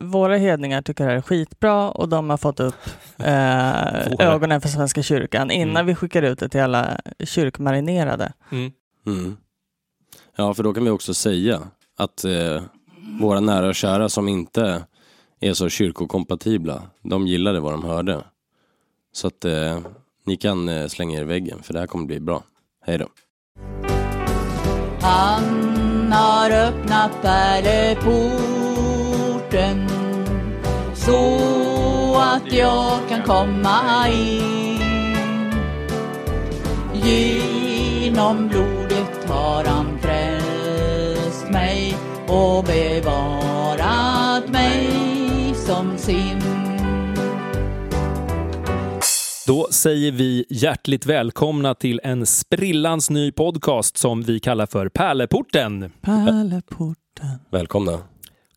Våra hedningar tycker det här är skitbra och de har fått upp eh, ögonen för Svenska kyrkan innan Mm. vi skickar ut det till alla kyrkmarinerade. Mm. Mm. Ja, för då kan vi också säga att eh, våra nära och kära som inte är så kyrkokompatibla, de gillade vad de hörde. Så att eh, ni kan eh, slänga er i väggen, för det här kommer bli bra. Hej då. Han har öppnat pärleporten så att jag kan komma in. Genom blodet har han frälst mig och bevarat mig som sin. Då säger vi hjärtligt välkomna till en sprillans ny podcast som vi kallar för Pärleporten. Pärleporten. Välkomna.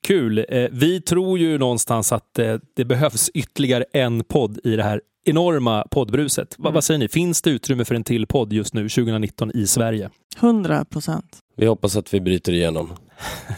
Kul! Eh, Vi tror ju någonstans att eh, det behövs ytterligare en podd i det här enorma poddbruset. Va- Vad säger ni? Finns det utrymme för en till podd just nu 2019 i Sverige? 100 procent. Vi hoppas att vi bryter igenom.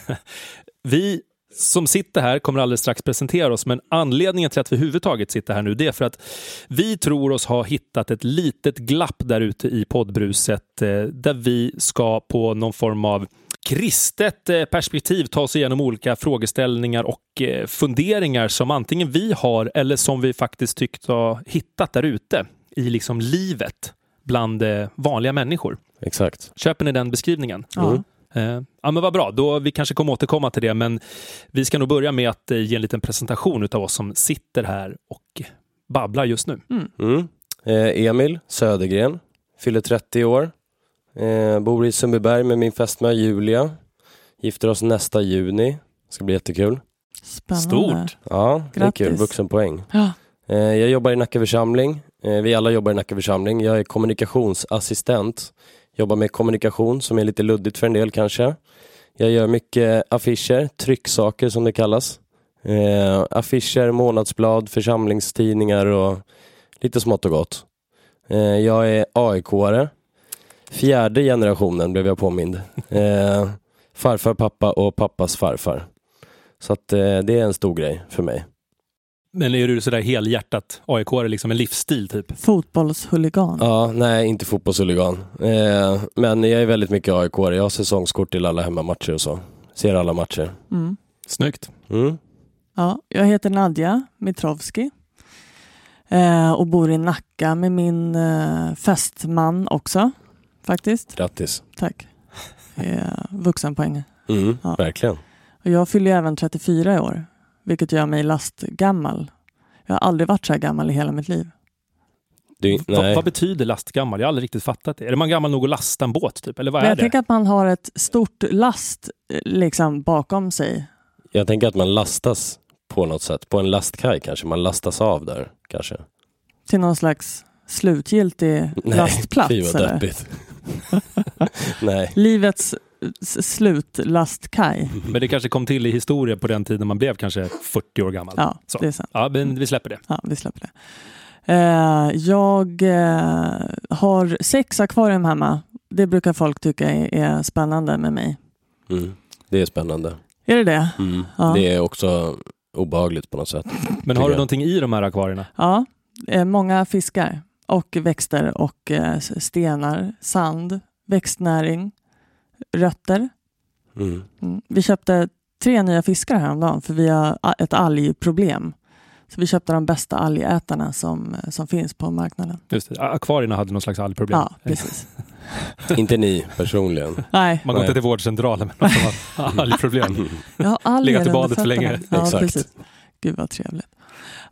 Vi som sitter här kommer alldeles strax presentera oss, men anledningen till att vi överhuvudtaget sitter här nu, det är för att vi tror oss ha hittat ett litet glapp där ute i poddbruset eh, där vi ska på någon form av kristet eh, perspektiv ta oss igenom olika frågeställningar och eh, funderingar som antingen vi har eller som vi faktiskt tyckt ha hittat där ute i liksom livet bland eh, vanliga människor. Exakt. Köper ni den beskrivningen? Ja. Mm. Eh, ja, men vad bra. Då, vi kanske kommer återkomma till det, men vi ska nog börja med att ge en liten presentation av oss som sitter här och babblar just nu. Mm. Eh, Emil Södergren, fyller 30 år. Eh, bor i Sundbyberg med min fästmö Julia. Gifter oss nästa juni. Ska bli jättekul. Spännande. Stort. Ja, det är kul. Grattis. Vuxenpoäng. Ja. Eh, Jag jobbar i Nacka församling. Eh, Vi alla jobbar i Nacka församling. Jag är kommunikationsassistent. Jobbar med kommunikation som är lite luddigt för en del kanske. Jag gör mycket affischer, trycksaker som det kallas. Eh, affischer, månadsblad, församlingstidningar och lite smått och gott. Eh, jag är AIK-are. Fjärde generationen blev jag påmind. Eh, farfar, pappa och pappas farfar. Så att eh, det är en stor grej för mig. Men är du sådär helhjärtat AIK, är liksom en livsstil typ? Fotbollshuligan. Ja, nej, inte fotbollshuligan. Eh, men jag är väldigt mycket aik Jag har säsongskort till alla hemmamatcher och så. Ser alla matcher. Mm. Snyggt. Mm. Ja, jag heter Nadja Mitrovski eh, och bor i Nacka med min eh, fästman också, faktiskt. Grattis. Tack. Vuxenpoäng. Mm, Ja. Verkligen. Och jag fyller ju även 34 i år, vilket gör mig lastgammal. Jag har aldrig varit så här gammal i hela mitt liv. Du, Va, nej. vad betyder lastgammal? Jag har aldrig riktigt fattat det. Är man gammal nog att lasta en båt typ? Eller vad Men är jag det? tänker att man har ett stort last eh, liksom bakom sig. Jag tänker att man lastas på något sätt. På en lastkaj kanske. Man lastas av där kanske. till någon slags slutgiltig Nej, lastplats. fy vad deppigt. nej. Livets s- slutlastkaj. Men det kanske kom till i historia på den tiden man blev kanske 40 år gammal. Ja, Så. det är sant. Ja, men vi släpper det. Ja, vi släpper det. Eh, jag eh, har sex akvarium hemma. Det brukar folk tycka är, är spännande med mig. Mm. Det är spännande. Är det det? Mm. Ja. Det är också obehagligt på något sätt. Men har du jag. någonting i de här akvarierna? Ja, eh, många fiskar och växter och eh, stenar, sand, växtnäring, rötter. Mm. Mm. Vi köpte tre nya fiskar häromdagen för vi har ett algproblem. Så vi köpte de bästa algätarna som, som finns på marknaden. Just det. Akvarierna hade någon slags algproblem. Ja, precis. inte ni personligen. Nej, Man går Nej. inte till vårdcentralen med någon form av algproblem. jag har alger Legat i badet för länge. Ja, Exakt. precis. Gud vad trevligt.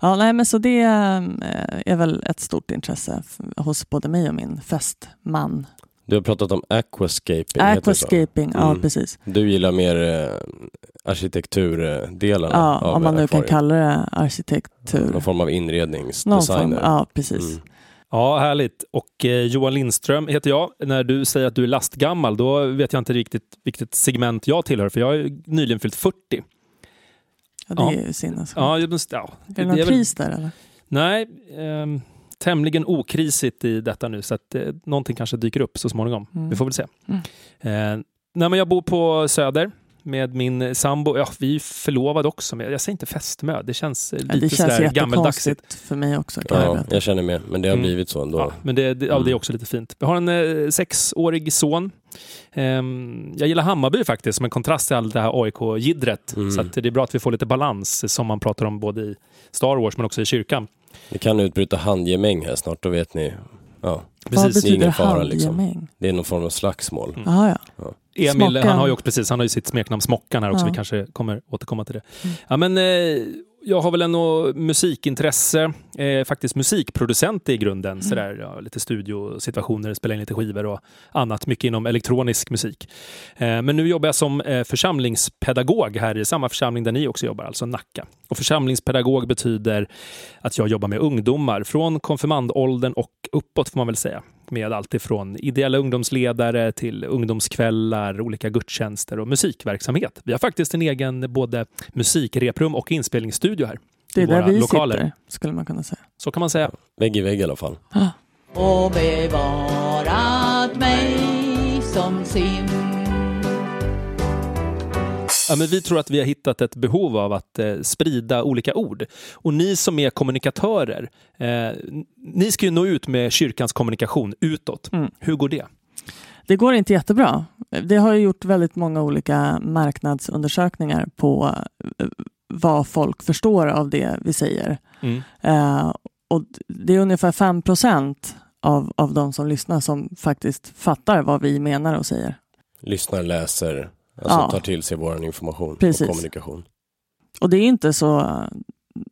Ja, nej, men så det eh, är väl ett stort intresse hos både mig och min fästman. Du har pratat om aquascaping. Aquascaping, ja Mm. precis. Du gillar mer eh, arkitekturdelen Ja, av om man nu kan akvarium. kalla det arkitektur. Någon form av inredningsdesigner. form, ja, precis. Mm. Ja, härligt. Och eh, Johan Lindström heter jag. När du säger att du är lastgammal, då vet jag inte riktigt vilket segment jag tillhör, för jag har ju nyligen fyllt 40. Ja, det Ja. är ju sinnessjukt. Ja, jag måste- ja. är det någon är väl- kris där eller? Nej, ehm, tämligen okrisigt i detta nu, så att eh, någonting kanske dyker upp så småningom. Mm. Vi får väl se. Mm. Eh, nej, men jag bor på Söder med min sambo. Ja, vi är förlovade också, men jag säger inte fästmö. Det känns eh, Ja, lite det känns sådär gammeldagsigt. för mig också. Kan jag Ja, berätta. jag känner med. Men det har Mm. blivit så ändå. Ja, men det, det, ja, det är också lite fint. Vi har en eh, sexårig son. Ehm, jag gillar Hammarby faktiskt, som en kontrast till allt det här AIK-jiddret. Mm. Så att det är bra att vi får lite balans, som man pratar om både i Star Wars men också i kyrkan. Det kan utbryta handgemäng här snart, då vet ni. Ja, Vad Precis. det är betyder ingen fara, liksom. det är någon form av slagsmål. Mm. Jaha, ja. Emil, Smockan. han har ju också precis, han har ju sitt smeknamn Smockan här också. Ja. Vi kanske kommer återkomma till det. Mm. Ja, men, eh, jag har väl ändå musikintresse, eh, faktiskt musikproducent i grunden. Mm. Sådär, ja, lite studiosituationer, spela in lite skivor och annat. Mycket inom elektronisk musik. Eh, men nu jobbar jag som eh, församlingspedagog här i samma församling där ni också jobbar, alltså Nacka. Och församlingspedagog betyder att jag jobbar med ungdomar från konfirmandåldern och uppåt får man väl säga. Med allt ifrån ideella ungdomsledare till ungdomskvällar, olika gudstjänster och musikverksamhet. Vi har faktiskt en egen både musikreprum och inspelningsstudio här. Det är där våra vi lokaler. sitter, skulle man kunna säga. Så kan man säga. Vägg i vägg i alla fall. och bevarat mig som sin. Ja, men vi tror att vi har hittat ett behov av att eh, sprida olika ord. Och ni som är kommunikatörer, eh, ni ska ju nå ut med kyrkans kommunikation utåt. Mm. Hur går det? Det går inte jättebra. Det har ju gjort väldigt många olika marknadsundersökningar på eh, vad folk förstår av det vi säger. Mm. Eh, och det är ungefär 5 procent av, av de som lyssnar som faktiskt fattar vad vi menar och säger. Lyssnar, läser, alltså Ja. tar till sig vår information Precis. och kommunikation. Och det är inte så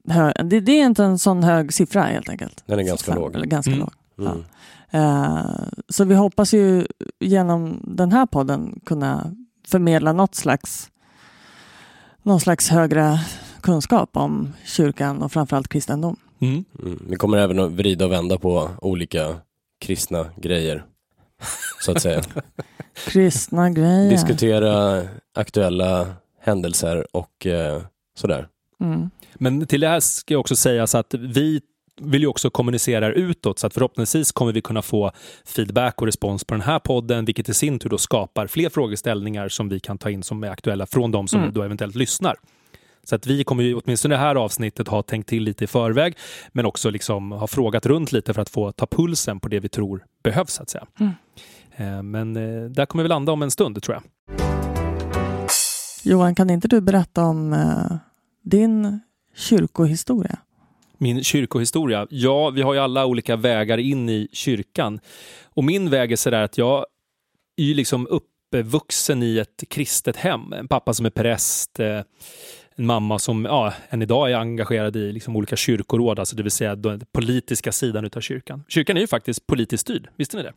hö- det, det är inte en sån hög siffra helt enkelt. Den är ganska Fem- låg. Eller ganska Mm. låg. Mm. Eh, så vi hoppas ju genom den här podden kunna förmedla något slags, någon slags högre kunskap om kyrkan och framförallt kristendom. Mm. Mm. Vi kommer även att vrida och vända på olika kristna grejer. Så att säga. Kristna grejer. Diskutera aktuella händelser och eh, sådär. Mm. Men till det här ska jag också säga så att vi vill ju också kommunicera utåt så att förhoppningsvis kommer vi kunna få feedback och respons på den här podden vilket i sin tur då skapar fler frågeställningar som vi kan ta in som är aktuella från de som Mm. då eventuellt lyssnar. Så att vi kommer ju åtminstone det här avsnittet ha tänkt till lite i förväg men också liksom ha frågat runt lite för att få ta pulsen på det vi tror behövs så att säga. Mm. Eh, Men eh, där kommer vi landa om en stund tror jag. Johan, kan inte du berätta om eh, din kyrkohistoria? Min kyrkohistoria? Ja, vi har ju alla olika vägar in i kyrkan. Och min väg är sådär att jag är liksom uppvuxen i ett kristet hem. En pappa som är präst, en mamma som ja, än idag är engagerad i liksom olika kyrkoråd, alltså det vill säga den politiska sidan utav kyrkan. Kyrkan är ju faktiskt politiskt styrd, visste ni det?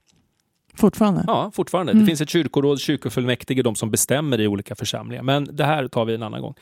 Fortfarande? Ja, fortfarande. Mm. Det finns ett kyrkoråd, kyrkofullmäktige, de som bestämmer i olika församlingar. Men det här tar vi en annan gång.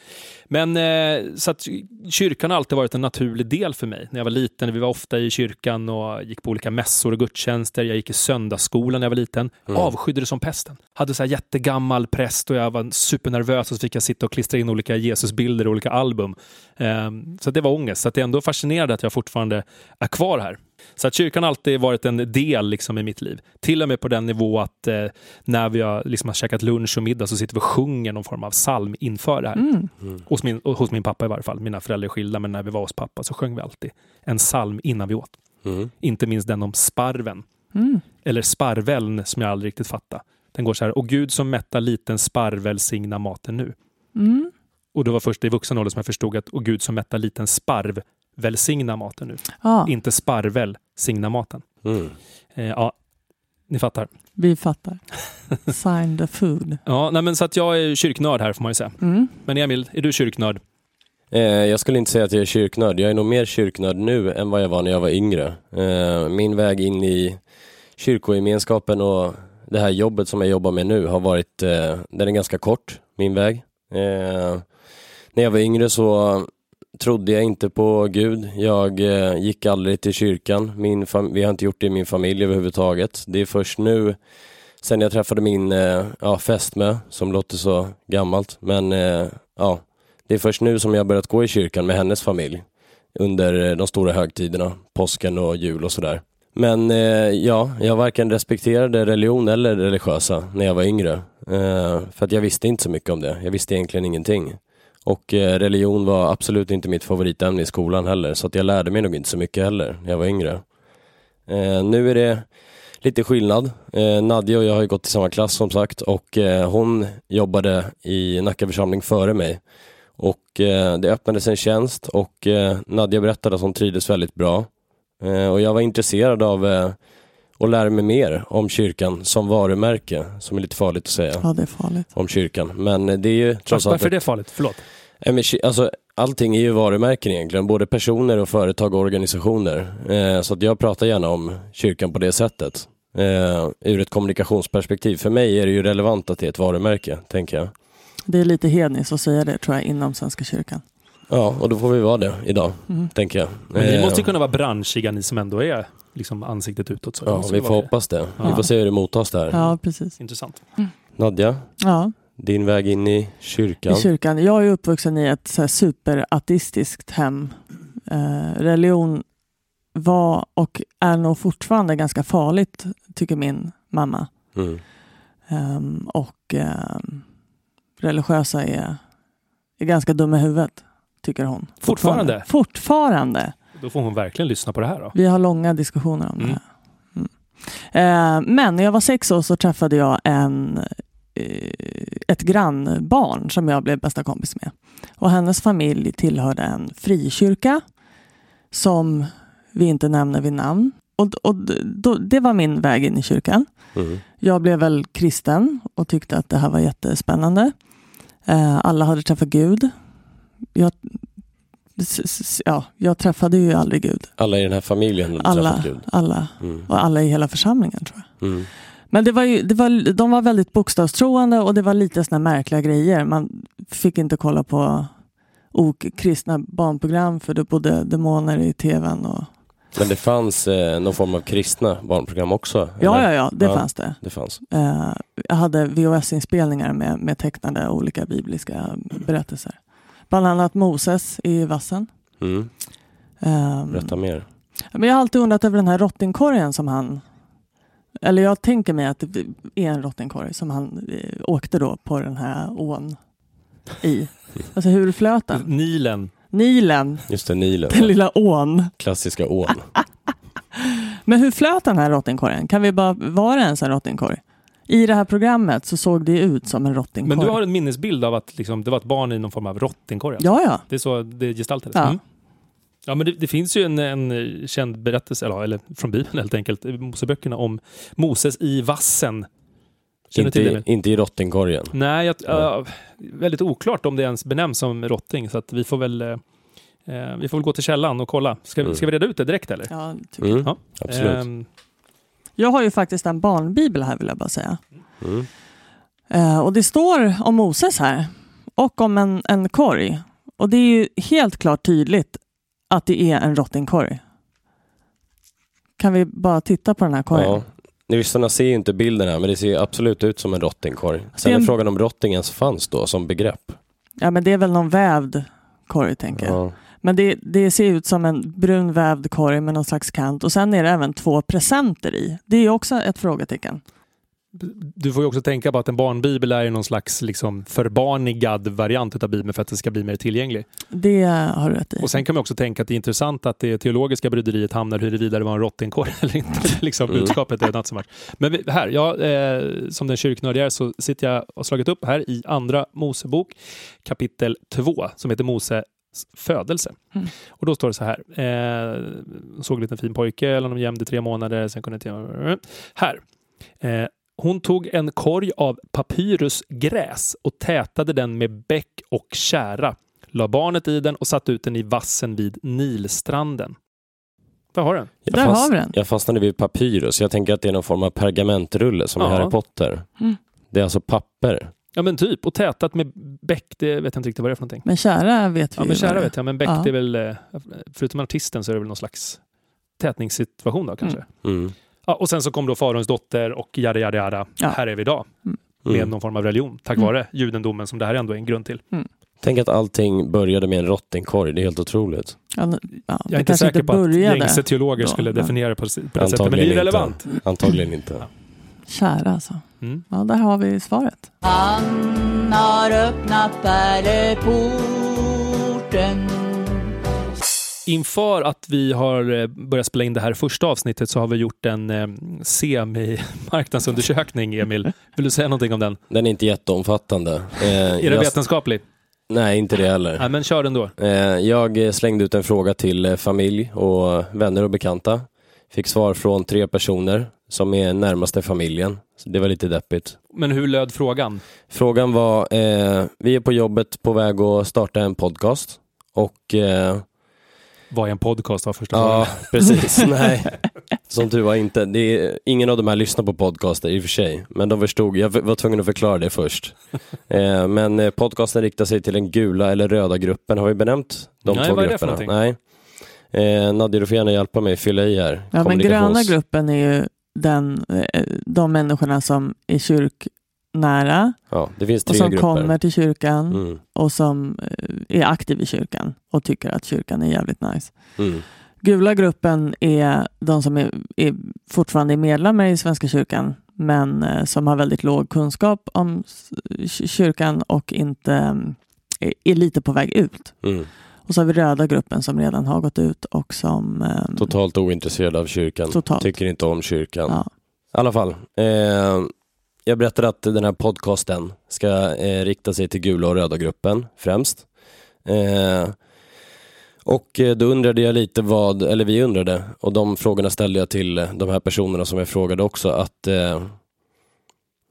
Men eh, så att kyrkan har alltid varit en naturlig del för mig. När jag var liten, vi var ofta i kyrkan och gick på olika mässor och gudstjänster. Jag gick i söndagsskolan när jag var liten. Mm. Avskydde det som pesten. Hade så här jättegammal präst och jag var supernervös och så fick jag sitta och klistra in olika Jesusbilder i olika album. Eh, så det var ångest. Så att det är ändå fascinerande att jag fortfarande är kvar här. Så att kyrkan har alltid varit en del liksom, i mitt liv. Till och med på den nivå att eh, när vi har, liksom, har käkat lunch och middag så sitter vi och sjunger någon form av psalm inför det här. Mm. Mm. Hos, min, hos min pappa i varje fall. Mina föräldrar är skilda, men när vi var hos pappa så sjöng vi alltid en psalm innan vi åt. Mm. Inte minst den om sparven. Mm. Eller sparveln som jag aldrig riktigt fattade. Den går så här. Och Gud som mättar liten sparvel signa maten nu. Mm. Och det var först i vuxen ålder som jag förstod att och Gud som mättar liten sparv välsigna maten nu. Ja, Inte sparvel signa maten. Mm. Eh, ja, ni fattar. vi fattar. Sign the food. Ja, nej, men så att jag är kyrknörd här får man ju säga. Mm. Men Emil, är du kyrknörd? Eh, jag skulle inte säga att jag är kyrknörd. Jag är nog mer kyrknörd nu än vad jag var när jag var yngre. Eh, min väg in i kyrkogemenskapen och det här jobbet som jag jobbar med nu har varit, eh, den är ganska kort, min väg. Eh, när jag var yngre så trodde jag inte på Gud. Jag eh, gick aldrig till kyrkan. Min fam- vi har inte gjort det i min familj överhuvudtaget. Det är först nu, sen jag träffade min eh, ja, fästmö, som låter så gammalt, men eh, ja, det är först nu som jag har börjat gå i kyrkan med hennes familj under eh, de stora högtiderna, påsken och jul och sådär. Men eh, ja, jag varken respekterade religion eller religiösa när jag var yngre. Eh, för att jag visste inte så mycket om det. Jag visste egentligen ingenting. Och eh, religion var absolut inte mitt favoritämne i skolan heller, så att jag lärde mig nog inte så mycket heller när jag var yngre. Eh, nu är det lite skillnad. Eh, Nadja och jag har ju gått i samma klass som sagt och eh, hon jobbade i Nacka församling före mig. Och eh, det öppnades en tjänst och eh, Nadja berättade att hon trivdes väldigt bra. Eh, och jag var intresserad av eh, att lära mig mer om kyrkan som varumärke, som är lite farligt att säga Ja, det är farligt. om kyrkan. Men eh, det är ju trots Varför allt... är det farligt? Förlåt. Alltså, allting är ju varumärken egentligen, både personer och företag och organisationer. Eh, så att jag pratar gärna om kyrkan på det sättet. Eh, ur ett kommunikationsperspektiv. För mig är det ju relevant att det är ett varumärke, tänker jag. Det är lite hedniskt att säga det tror jag inom Svenska kyrkan. Ja, och då får vi vara det idag, Mm. tänker jag. Men ni Eh, måste ju kunna vara branschiga, ni som ändå är liksom ansiktet utåt. Så Ja, vi får hoppas det. Vi Ja. får se hur det mottas där. Ja, precis. Intressant. Nadja, Ja, din väg in i kyrkan. i kyrkan. Jag är uppvuxen i ett så superateistiskt hem. Eh, religion var och är nog fortfarande ganska farligt, tycker min mamma. Mm. Ehm, och ehm, religiösa är, är ganska dumma i huvudet, tycker hon. Fortfarande? Fortfarande. Då får hon verkligen lyssna på det här då. Vi har långa diskussioner om Mm. det här. Mm. Eh, men när jag var sex år så träffade jag en, eh, ett grannbarn som jag blev bästa kompis med. Och hennes familj tillhörde en frikyrka som vi inte nämner vid namn. Och, och då, det var min väg in i kyrkan. Mm. Jag blev väl kristen och tyckte att det här var jättespännande. Eh, alla hade träffat Gud. Jag, ja, jag träffade ju aldrig Gud. Alla i den här familjen har Alla, träffat Gud. alla Mm. och alla i hela församlingen tror jag. Mm. Men det var ju, det var, de var väldigt bokstavstroende och det var lite såna märkliga grejer. Man fick inte kolla på okristna barnprogram för det bodde demoner i tvn. Och, Men det fanns eh, någon form av kristna barnprogram också? ja, eller? ja, ja, det Ja. fanns det. Det fanns. Eh, jag hade VHS-inspelningar med, med tecknade olika bibliska berättelser. Bland annat Moses i vassen. Mm. Ehm, Berätta mer. men jag har alltid undrat över den här rottingkorgen som han... Eller jag tänker mig att det är en rottingkorg som han eh, åkte då på den här ån i. Alltså hur flöt den? Nilen. Nilen, Just det, Nilen. den lilla ån. Klassiska ån. Men hur flöt den här rottingkorgen? Kan vi bara, var det ens en rottingkorg? I det här programmet så såg det ut som en rottingkorg. Men du har en minnesbild av att liksom, det var ett barn i någon form av rottingkorg? alltså? Ja, ja. Det är så det gestaltades? Ja. Mm. Ja, men det, det finns ju en, en känd berättelse, eller, eller från Bibeln helt enkelt, Moseböckerna om Moses i vassen. Känner Inte, till det? i- inte i rottingkorgen. Nej, jag, Ja. äh, väldigt oklart om det ens benämns som rotting, så att vi får väl eh, vi får väl gå till källan och kolla. Ska, Mm. ska vi reda ut det direkt eller? ja tycker jag. Mm. Ja. Absolut. Ehm, jag har ju faktiskt en barnbibel här vill jag bara säga. Mm. Eh, och det står om Moses här och om en, en korg. Och det är ju helt klart tydligt att det är en rottingkorg. Kan vi bara titta på den här korgen? Ja. Lyssnarna ser ju inte bilden här, men det ser absolut ut som en rottingkorg. Sen är en- frågan om rotting ens fanns då som begrepp. Ja, men det är väl någon vävd korg tänker jag. Ja. Men det, det ser ut som en brun vävd korg med någon slags kant och sen är det även två presenter i. Det är också ett frågetecken. du får ju också tänka på att en barnbibel är någon slags liksom, förbarnigad variant av Bibeln för att det ska bli mer tillgänglig. Det har du rätt i. Och sen kan man också tänka att det är intressant att det teologiska bryderiet hamnar huruvida det var en rottingkorg eller inte. Är liksom Mm. budskapet är not so much. Men här, jag, eh, som den kyrknörd jag är så sitter jag och slagit upp här i Andra Mosebok kapitel 2 som heter Moses födelse. Mm. Och då står det så här. Eh, såg en liten fin pojke, eller de gömde tre månader, sen kunde inte... Här. Eh, hon tog en korg av papyrusgräs och tätade den med bäck och kära, la barnet i den och satte ut den i vassen vid Nilstranden. Där har den. Jag Där fast- har vi den. Jag fastnade vid papyrus. Jag tänker att det är någon form av pergamentrulle som i. Harry Potter. Mm. Det är alltså papper. Ja men typ, och tätat med bäck, det vet jag inte riktigt vad det är för någonting. Men kära vet vi Ja men kära vet jag, men bäck Ja. det är väl, eh, förutom artisten så är det väl någon slags tätningssituation då kanske. Mm. Ja, och sen så kom då Farons dotter och jada jada jada. Ja. Här är vi idag. Med Mm. någon form av religion, tack Mm. vare judendomen som det här ändå är en grund till. Tänk att allting började med en rottingkorg. Det är helt otroligt. Ja, Jag är inte säker på att gängse teologer då, skulle definiera det på, på det sättet, men det är relevant. inte. Antagligen inte. Kära alltså. Mm. Ja, där har vi svaret. Han har öppnat pärleporten Inför att vi har eh, börjat spela in det här första avsnittet så har vi gjort en eh, semi-marknadsundersökning, Emil. Vill du säga någonting om den? Den är inte jätteomfattande. Eh, Är den jag- vetenskaplig? Nej, inte det heller. Nej, men kör den då. Eh, Jag slängde ut en fråga till eh, familj och vänner och bekanta. Fick svar från tre personer som är närmaste familjen. Så det var lite deppigt. Men hur löd frågan? Frågan var, eh, vi är på jobbet på väg att starta en podcast. Och eh, Vad är en podcast var första ja, precis. Nej, som tur var inte. Det är, ingen av de här lyssnar på podcaster i och för sig. Men de förstod, jag var tvungen att förklara det först. Eh, men eh, podcasten riktar sig till den gula eller röda gruppen. Har vi benämnt de Nej, två vad är det för grupperna? någonting? Nej. Eh, Nadja, du får gärna hjälpa mig fylla i här. Ja, men gröna gruppen är ju den, eh, de människorna som är kyrknära Ja, och som grupper. kommer till kyrkan Mm, och som eh, är aktiv i kyrkan och tycker att kyrkan är jävligt nice. mm, Gula gruppen är de som är, är fortfarande är medlemmar i Svenska kyrkan men eh, som har väldigt låg kunskap om kyrkan och inte är, är lite på väg ut. mm. Och så har vi röda gruppen som redan har gått ut och som... eh, Totalt ointresserad av kyrkan. Totalt. Tycker inte om kyrkan. Ja. I alla fall. Eh, jag berättade att den här podcasten ska eh, rikta sig till gula och röda gruppen främst. Eh, och eh, då undrade jag lite vad, eller vi undrade, och de frågorna ställde jag till de här personerna som jag frågade också, att eh,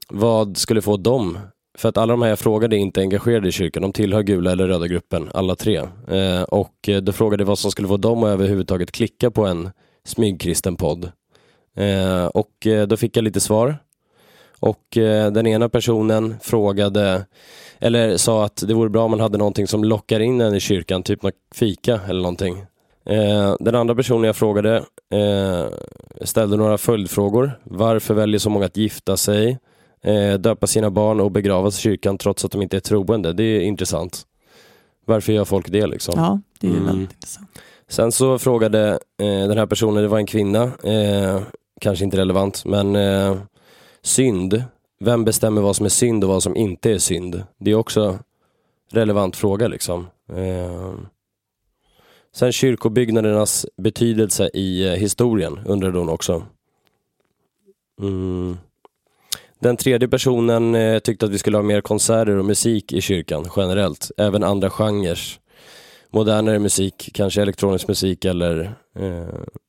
vad skulle få dem för att alla de här jag frågade är inte engagerade i kyrkan, de tillhör gula eller röda gruppen, alla tre. Eh, och eh, då frågade jag vad som skulle få dem att överhuvudtaget klicka på en smygkristen podd. Eh, och eh, då fick jag lite svar. Och eh, den ena personen frågade, eller sa att det vore bra om man hade någonting som lockar in en i kyrkan, typ något fika eller någonting. Eh, den andra personen jag frågade eh, ställde några följdfrågor. Varför väljer så många att gifta sig, döpa sina barn och begravas i kyrkan trots att de inte är troende? Det är intressant. Varför gör folk det liksom? ja, det är ju Mm. väldigt intressant. Sen så frågade eh, den här personen, det var en kvinna, eh, kanske inte relevant, men eh, synd. Vem bestämmer vad som är synd och vad som inte är synd? Det är också relevant fråga liksom. Eh, sen kyrkobyggnadernas betydelse i eh, historien undrade hon också. Mm. Den tredje personen eh, tyckte att vi skulle ha mer konserter och musik i kyrkan generellt, även andra genrer modernare musik, kanske elektronisk musik eller eh,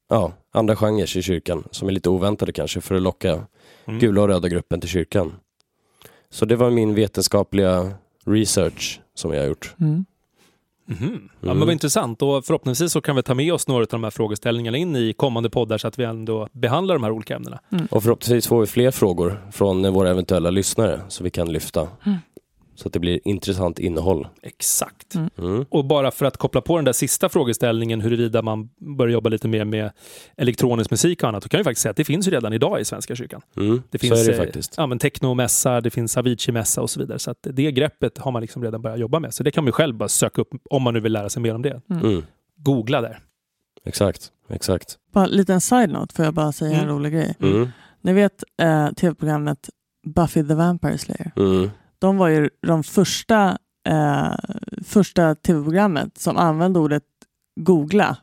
ja, andra genrer i kyrkan som är lite oväntade kanske för att locka Mm. gula och röda gruppen till kyrkan. Så det var min vetenskapliga research som jag har gjort. Mm. Mhm. Ja, men Mm. vad intressant. Och förhoppningsvis så kan vi ta med oss några av de här frågeställningarna in i kommande poddar så att vi ändå behandlar de här olika ämnena. Och förhoppningsvis får vi fler frågor från våra eventuella lyssnare så vi kan lyfta. Mm. Så att det blir intressant innehåll. Exakt. Mm. Mm. Och bara för att koppla på den där sista frågeställningen huruvida man börjar jobba lite mer med elektronisk musik och annat, då kan vi faktiskt säga att det finns ju redan idag i Svenska kyrkan. Mm. Det finns så är det eh, faktiskt. Ja, men technomässa, det finns Avicii-mässa och så vidare. Så att det greppet har man liksom redan börjat jobba med. Så det kan man ju själv bara söka upp om man nu vill lära sig mer om det. Mm. Googla där. Exakt, exakt. Bara en liten side-note får jag bara säga en Mm. rolig grej. Mm. Ni vet eh, tv-programmet Buffy the Vampire Slayer? Mm. De var ju de första, eh, första tv-programmet som använde ordet googla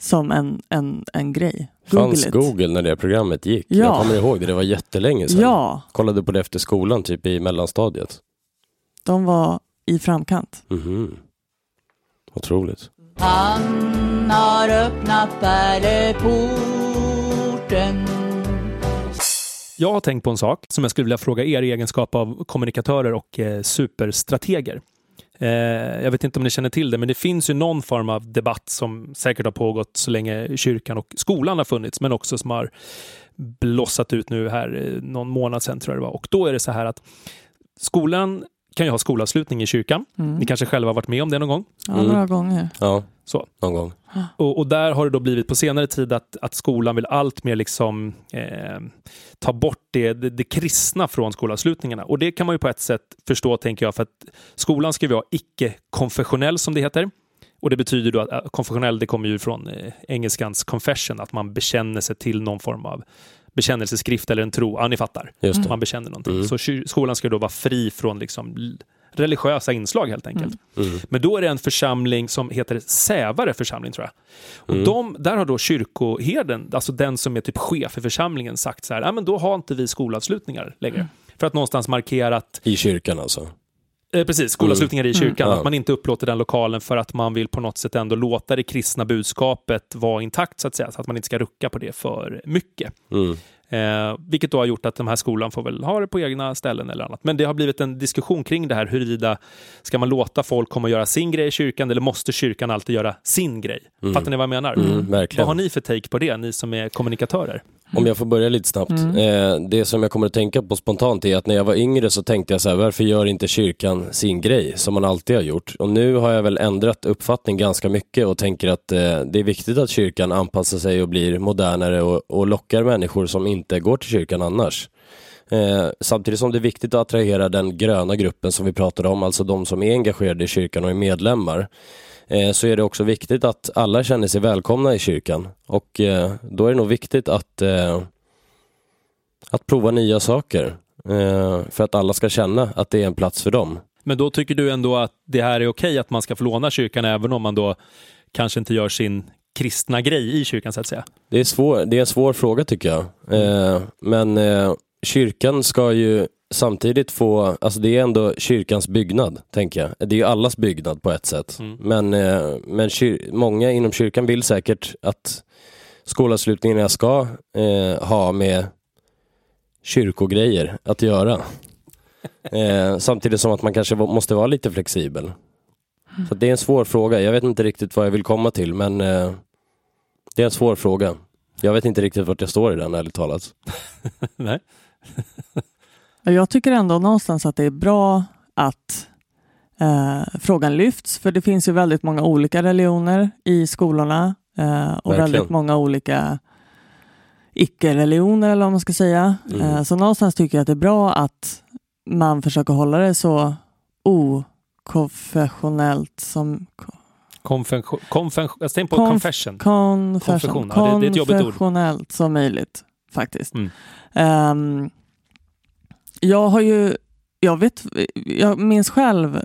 som en, en, en grej. Fanns it. Google när det programmet gick? Ja. Jag kommer ihåg det, det var jättelänge sedan. Ja, Kollade på det efter skolan, typ i mellanstadiet. de var i framkant. Mhm. Otroligt. Han har öppnat pärleporten Jag har tänkt på en sak som jag skulle vilja fråga er i egenskap av kommunikatörer och eh, superstrateger. Eh, jag vet inte om ni känner till det, men det finns ju någon form av debatt som säkert har pågått så länge kyrkan och skolan har funnits, men också som har blossat ut nu här eh, någon månad sedan tror jag det var. Och då är det så här att skolan kan ju ha skolavslutning i kyrkan. Mm. Ni kanske själva har varit med om det någon gång? Ja, Mm. några gånger. Ja, Så. någon gång. Och, och där har det då blivit på senare tid att, att skolan vill allt mer liksom, eh, ta bort det, det, det kristna från skolavslutningarna. Och det kan man ju på ett sätt förstå, tänker jag, för att skolan ska ju vara icke-konfessionell, som det heter. Och det betyder då att äh, konfessionell, det kommer ju från eh, engelskans confession, att man bekänner sig till någon form av bekännelseskrift eller en tro. Ja, ni fattar. Man bekänner någonting. Mm. Så skolan ska då vara fri från liksom religiösa inslag helt enkelt. Mm. Men då är det en församling som heter Sävare församling tror jag. Och Mm. de, där har då kyrkoherden, alltså den som är typ chef för församlingen, sagt så här, men då har inte vi skolavslutningar längre. För att någonstans markera att I kyrkan alltså. Eh, precis, skolavslutningar i kyrkan. Ja. Att man inte upplåter den lokalen för att man vill på något sätt ändå låta det kristna budskapet vara intakt så att säga. Så att man inte ska rucka på det för mycket. Mm. Eh, vilket då har gjort att de här skolan får väl ha det på egna ställen eller annat. Men det har blivit en diskussion kring det här huruvida ska man låta folk komma och göra sin grej i kyrkan eller måste kyrkan alltid göra sin grej? Fattar ni vad jag menar? Mm. Vad har ni för take på det, ni som är kommunikatörer? Om jag får börja lite snabbt. Eh, det som jag kommer att tänka på spontant är att när jag var yngre så tänkte jag så här, varför gör inte kyrkan sin grej som man alltid har gjort? Och nu har jag väl ändrat uppfattning ganska mycket och tänker att eh, det är viktigt att kyrkan anpassar sig och blir modernare och, och lockar människor som inte går till kyrkan annars. Eh, samtidigt som det är viktigt att attrahera den gröna gruppen som vi pratade om, alltså de som är engagerade i kyrkan och är medlemmar så är det också viktigt att alla känner sig välkomna i kyrkan. Och eh, då är det nog viktigt att, eh, att prova nya saker. Eh, för att alla ska känna att det är en plats för dem. Men då tycker du ändå att det här är okej att man ska få låna kyrkan även om man då kanske inte gör sin kristna grej i kyrkan så att säga? Det är, svår, det är en svår fråga tycker jag. Eh, men eh, kyrkan ska ju samtidigt få, alltså det är ändå kyrkans byggnad, tänker jag. Det är ju allas byggnad på ett sätt. Mm. Men, eh, men kyr, många inom kyrkan vill säkert att skolavslutningarna ska eh, ha med kyrkogrejer att göra. Eh, samtidigt som att man kanske måste vara lite flexibel. Så det är en svår fråga. Jag vet inte riktigt vad jag vill komma till, men eh, det är en svår fråga. Jag vet inte riktigt vart jag står i den, ärligt talat. Nej. Jag tycker ändå någonstans att det är bra att eh, frågan lyfts, för det finns ju väldigt många olika religioner i skolorna eh, och Verkligen. väldigt många olika icke-religioner eller vad man ska säga. Mm. Eh, så någonstans tycker jag att det är bra att man försöker hålla det så okonfessionellt som Konfession, konfession, på Konf- confession. konfession, Konfession, ja, det- det är ett jobbigt ord. konfessionellt som möjligt faktiskt. Mm. Ehm, jag har ju, jag vet, jag minns själv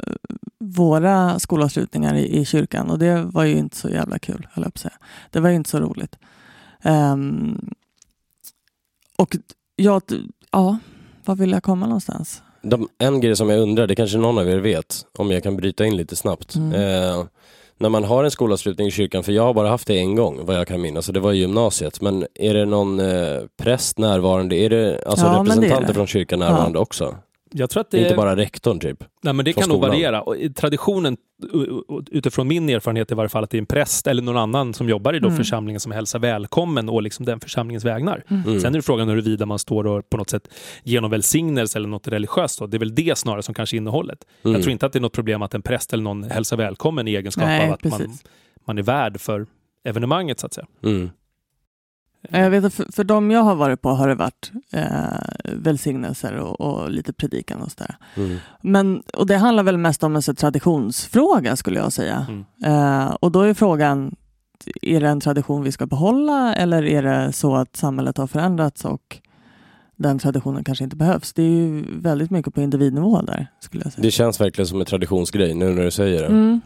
våra skolavslutningar i, i kyrkan och det var ju inte så jävla kul, höll jag på säga. Det var ju inte så roligt. Ehm, och jag, ja, var vill jag komma någonstans? De, en grej som jag undrar, det kanske någon av er vet, om jag kan bryta in lite snabbt. Mm. Eh, när man har en skolavslutning i kyrkan, för jag har bara haft det en gång vad jag kan minnas, och det var i gymnasiet. Men är det någon eh, präst närvarande? Är det alltså Ja, men det representanter det. från kyrkan närvarande också? Jag tror att det Inte är... bara rektorn typ? Nej, men det kan nog skolan. variera. Och i traditionen, utifrån min erfarenhet i varje fall, att det är en präst eller någon annan som jobbar i då Mm. församlingen som hälsar välkommen och liksom den församlingens vägnar. Mm. Sen är det frågan huruvida man står och på något sätt ger någon välsignelse eller något religiöst. Då. Det är väl det snarare som kanske är innehållet. Mm. Jag tror inte att det är något problem att en präst eller någon hälsar välkommen i egenskap Nej, av att man, man är värd för evenemanget så att säga. Mm. Jag vet, för, för de jag har varit på har det varit eh, välsignelser och, och lite predikan och sådär. Mm. Men, och det handlar väl mest om en så traditionsfråga skulle jag säga. Mm. Eh, och då är frågan, är det en tradition vi ska behålla eller är det så att samhället har förändrats och den traditionen kanske inte behövs? Det är ju väldigt mycket på individnivå där skulle jag säga. Det känns verkligen som en traditionsgrej nu när du säger det. Mm.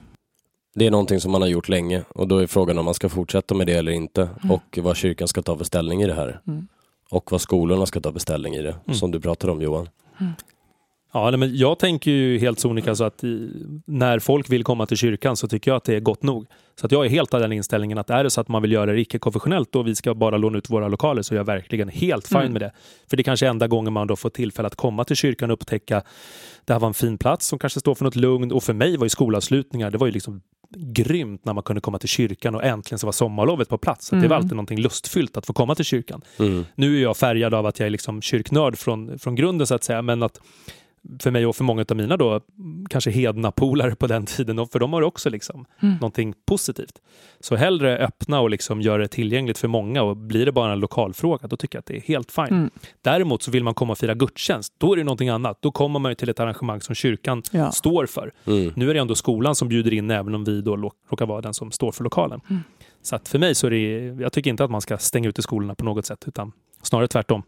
Det är någonting som man har gjort länge och då är frågan om man ska fortsätta med det eller inte Mm. och vad kyrkan ska ta för ställning i det här. Mm. Och vad skolorna ska ta för ställning i det, Mm. som du pratade om Johan. Ja, nej, men jag tänker ju helt sonika så att i, när folk vill komma till kyrkan så tycker jag att det är gott nog. Så att jag är helt av den inställningen att är det så att man vill göra det icke-konfessionellt och vi ska bara låna ut våra lokaler så är jag verkligen helt fine Mm. med det. För det är kanske är enda gången man då får tillfälle att komma till kyrkan och upptäcka det här var en fin plats som kanske står för något lugn och för mig var ju skolavslutningar, det var ju liksom grymt när man kunde komma till kyrkan och äntligen så var sommarlovet på plats. Så att Det var Mm. alltid någonting lustfyllt att få komma till kyrkan. Mm. Nu är jag färgad av att jag är liksom kyrknörd från, från grunden så att säga, men att för mig och för många av mina då, kanske hedna polare på den tiden, för dem har också liksom Mm. någonting positivt. Så hellre öppna och liksom göra det tillgängligt för många och blir det bara en lokalfråga, då tycker jag att det är helt fine. Mm. Däremot så vill man komma och fira gudstjänst, då är det någonting annat. Då kommer man ju till ett arrangemang som kyrkan Ja. står för. Mm. Nu är det ändå skolan som bjuder in även om vi då råkar vara den som står för lokalen. Mm. Så att för mig så är det, jag tycker inte att man ska stänga ute skolorna på något sätt, utan snarare tvärtom.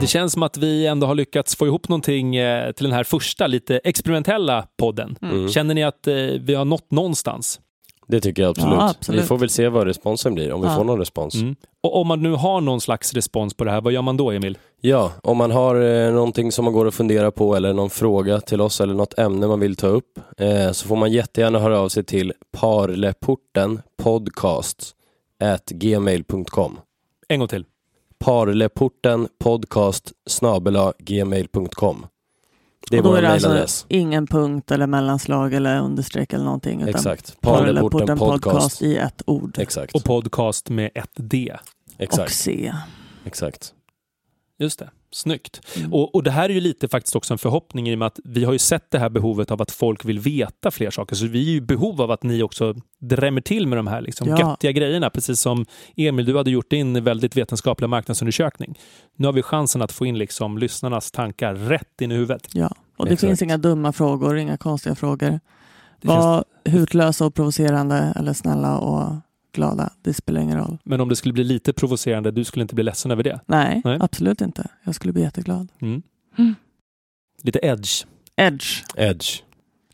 Det känns som att vi ändå har lyckats få ihop någonting eh, till den här första lite experimentella podden. Mm. Känner ni att eh, vi har nått någonstans? Det tycker jag absolut. Ja, absolut. Vi får väl se vad responsen blir, om vi Ja. får någon respons. Mm. Och om man nu har någon slags respons på det här, vad gör man då Emil? Ja, om man har eh, någonting som man går att fundera på eller någon fråga till oss eller något ämne man vill ta upp eh, så får man jättegärna höra av sig till parleporten podcast at gmail.com. En gång till. Parleporten podcast gmail.com. Det är och då vår är det alltså ingen punkt eller mellanslag eller understreck eller någonting. Utan Exakt. Parleporten Parleporten podcast. podcast. i ett ord. Exakt. Och podcast med ett D. Och Exakt. C. Exakt. Just det. Snyggt. Mm. Och, och det här är ju lite faktiskt också en förhoppning i och med att vi har ju sett det här behovet av att folk vill veta fler saker. Så vi är ju i behov av att ni också drämmer till med de här liksom Ja. göttiga grejerna. Precis som Emil, du hade gjort din väldigt vetenskapliga marknadsundersökning. Nu har vi chansen att få in liksom lyssnarnas tankar rätt in i huvudet. Ja, och det Exakt. finns inga dumma frågor, inga konstiga frågor. Var hutlösa och provocerande eller snälla och glada. Det spelar ingen roll. Men om det skulle bli lite provocerande, du skulle inte bli ledsen över det? Nej, Nej. absolut inte. Jag skulle bli jätteglad. Mm. Mm. Lite edge. Edge. Edge.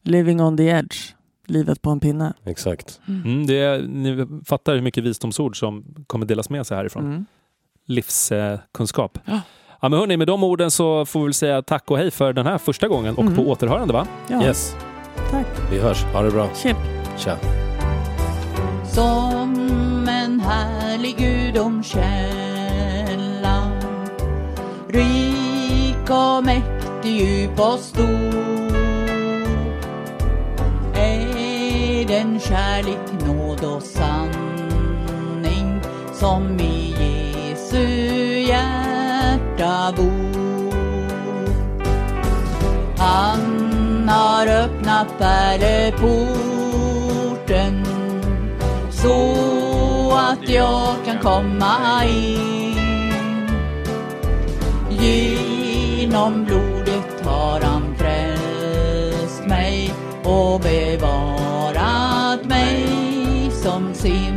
Living on the edge. Livet på en pinne. Exakt. Mm, det är, ni fattar hur mycket visdomsord som kommer delas med sig härifrån. Mm. livskunskap. Ja. Ja, men hörni, med de orden så får vi väl säga tack och hej för den här första gången och Mm. på återhörande va? Ja, Yes. tack. Vi hörs. Ha det bra. Chip. Tja. Som en härlig gudomskälla Rik och mäktig, djup och stor. Är den kärlek, nåd och sanning Som i Jesu hjärta bor? Han har öppnat pärleporten så att jag kan komma in. Genom blodet har han frälst mig och bevarat mig som sin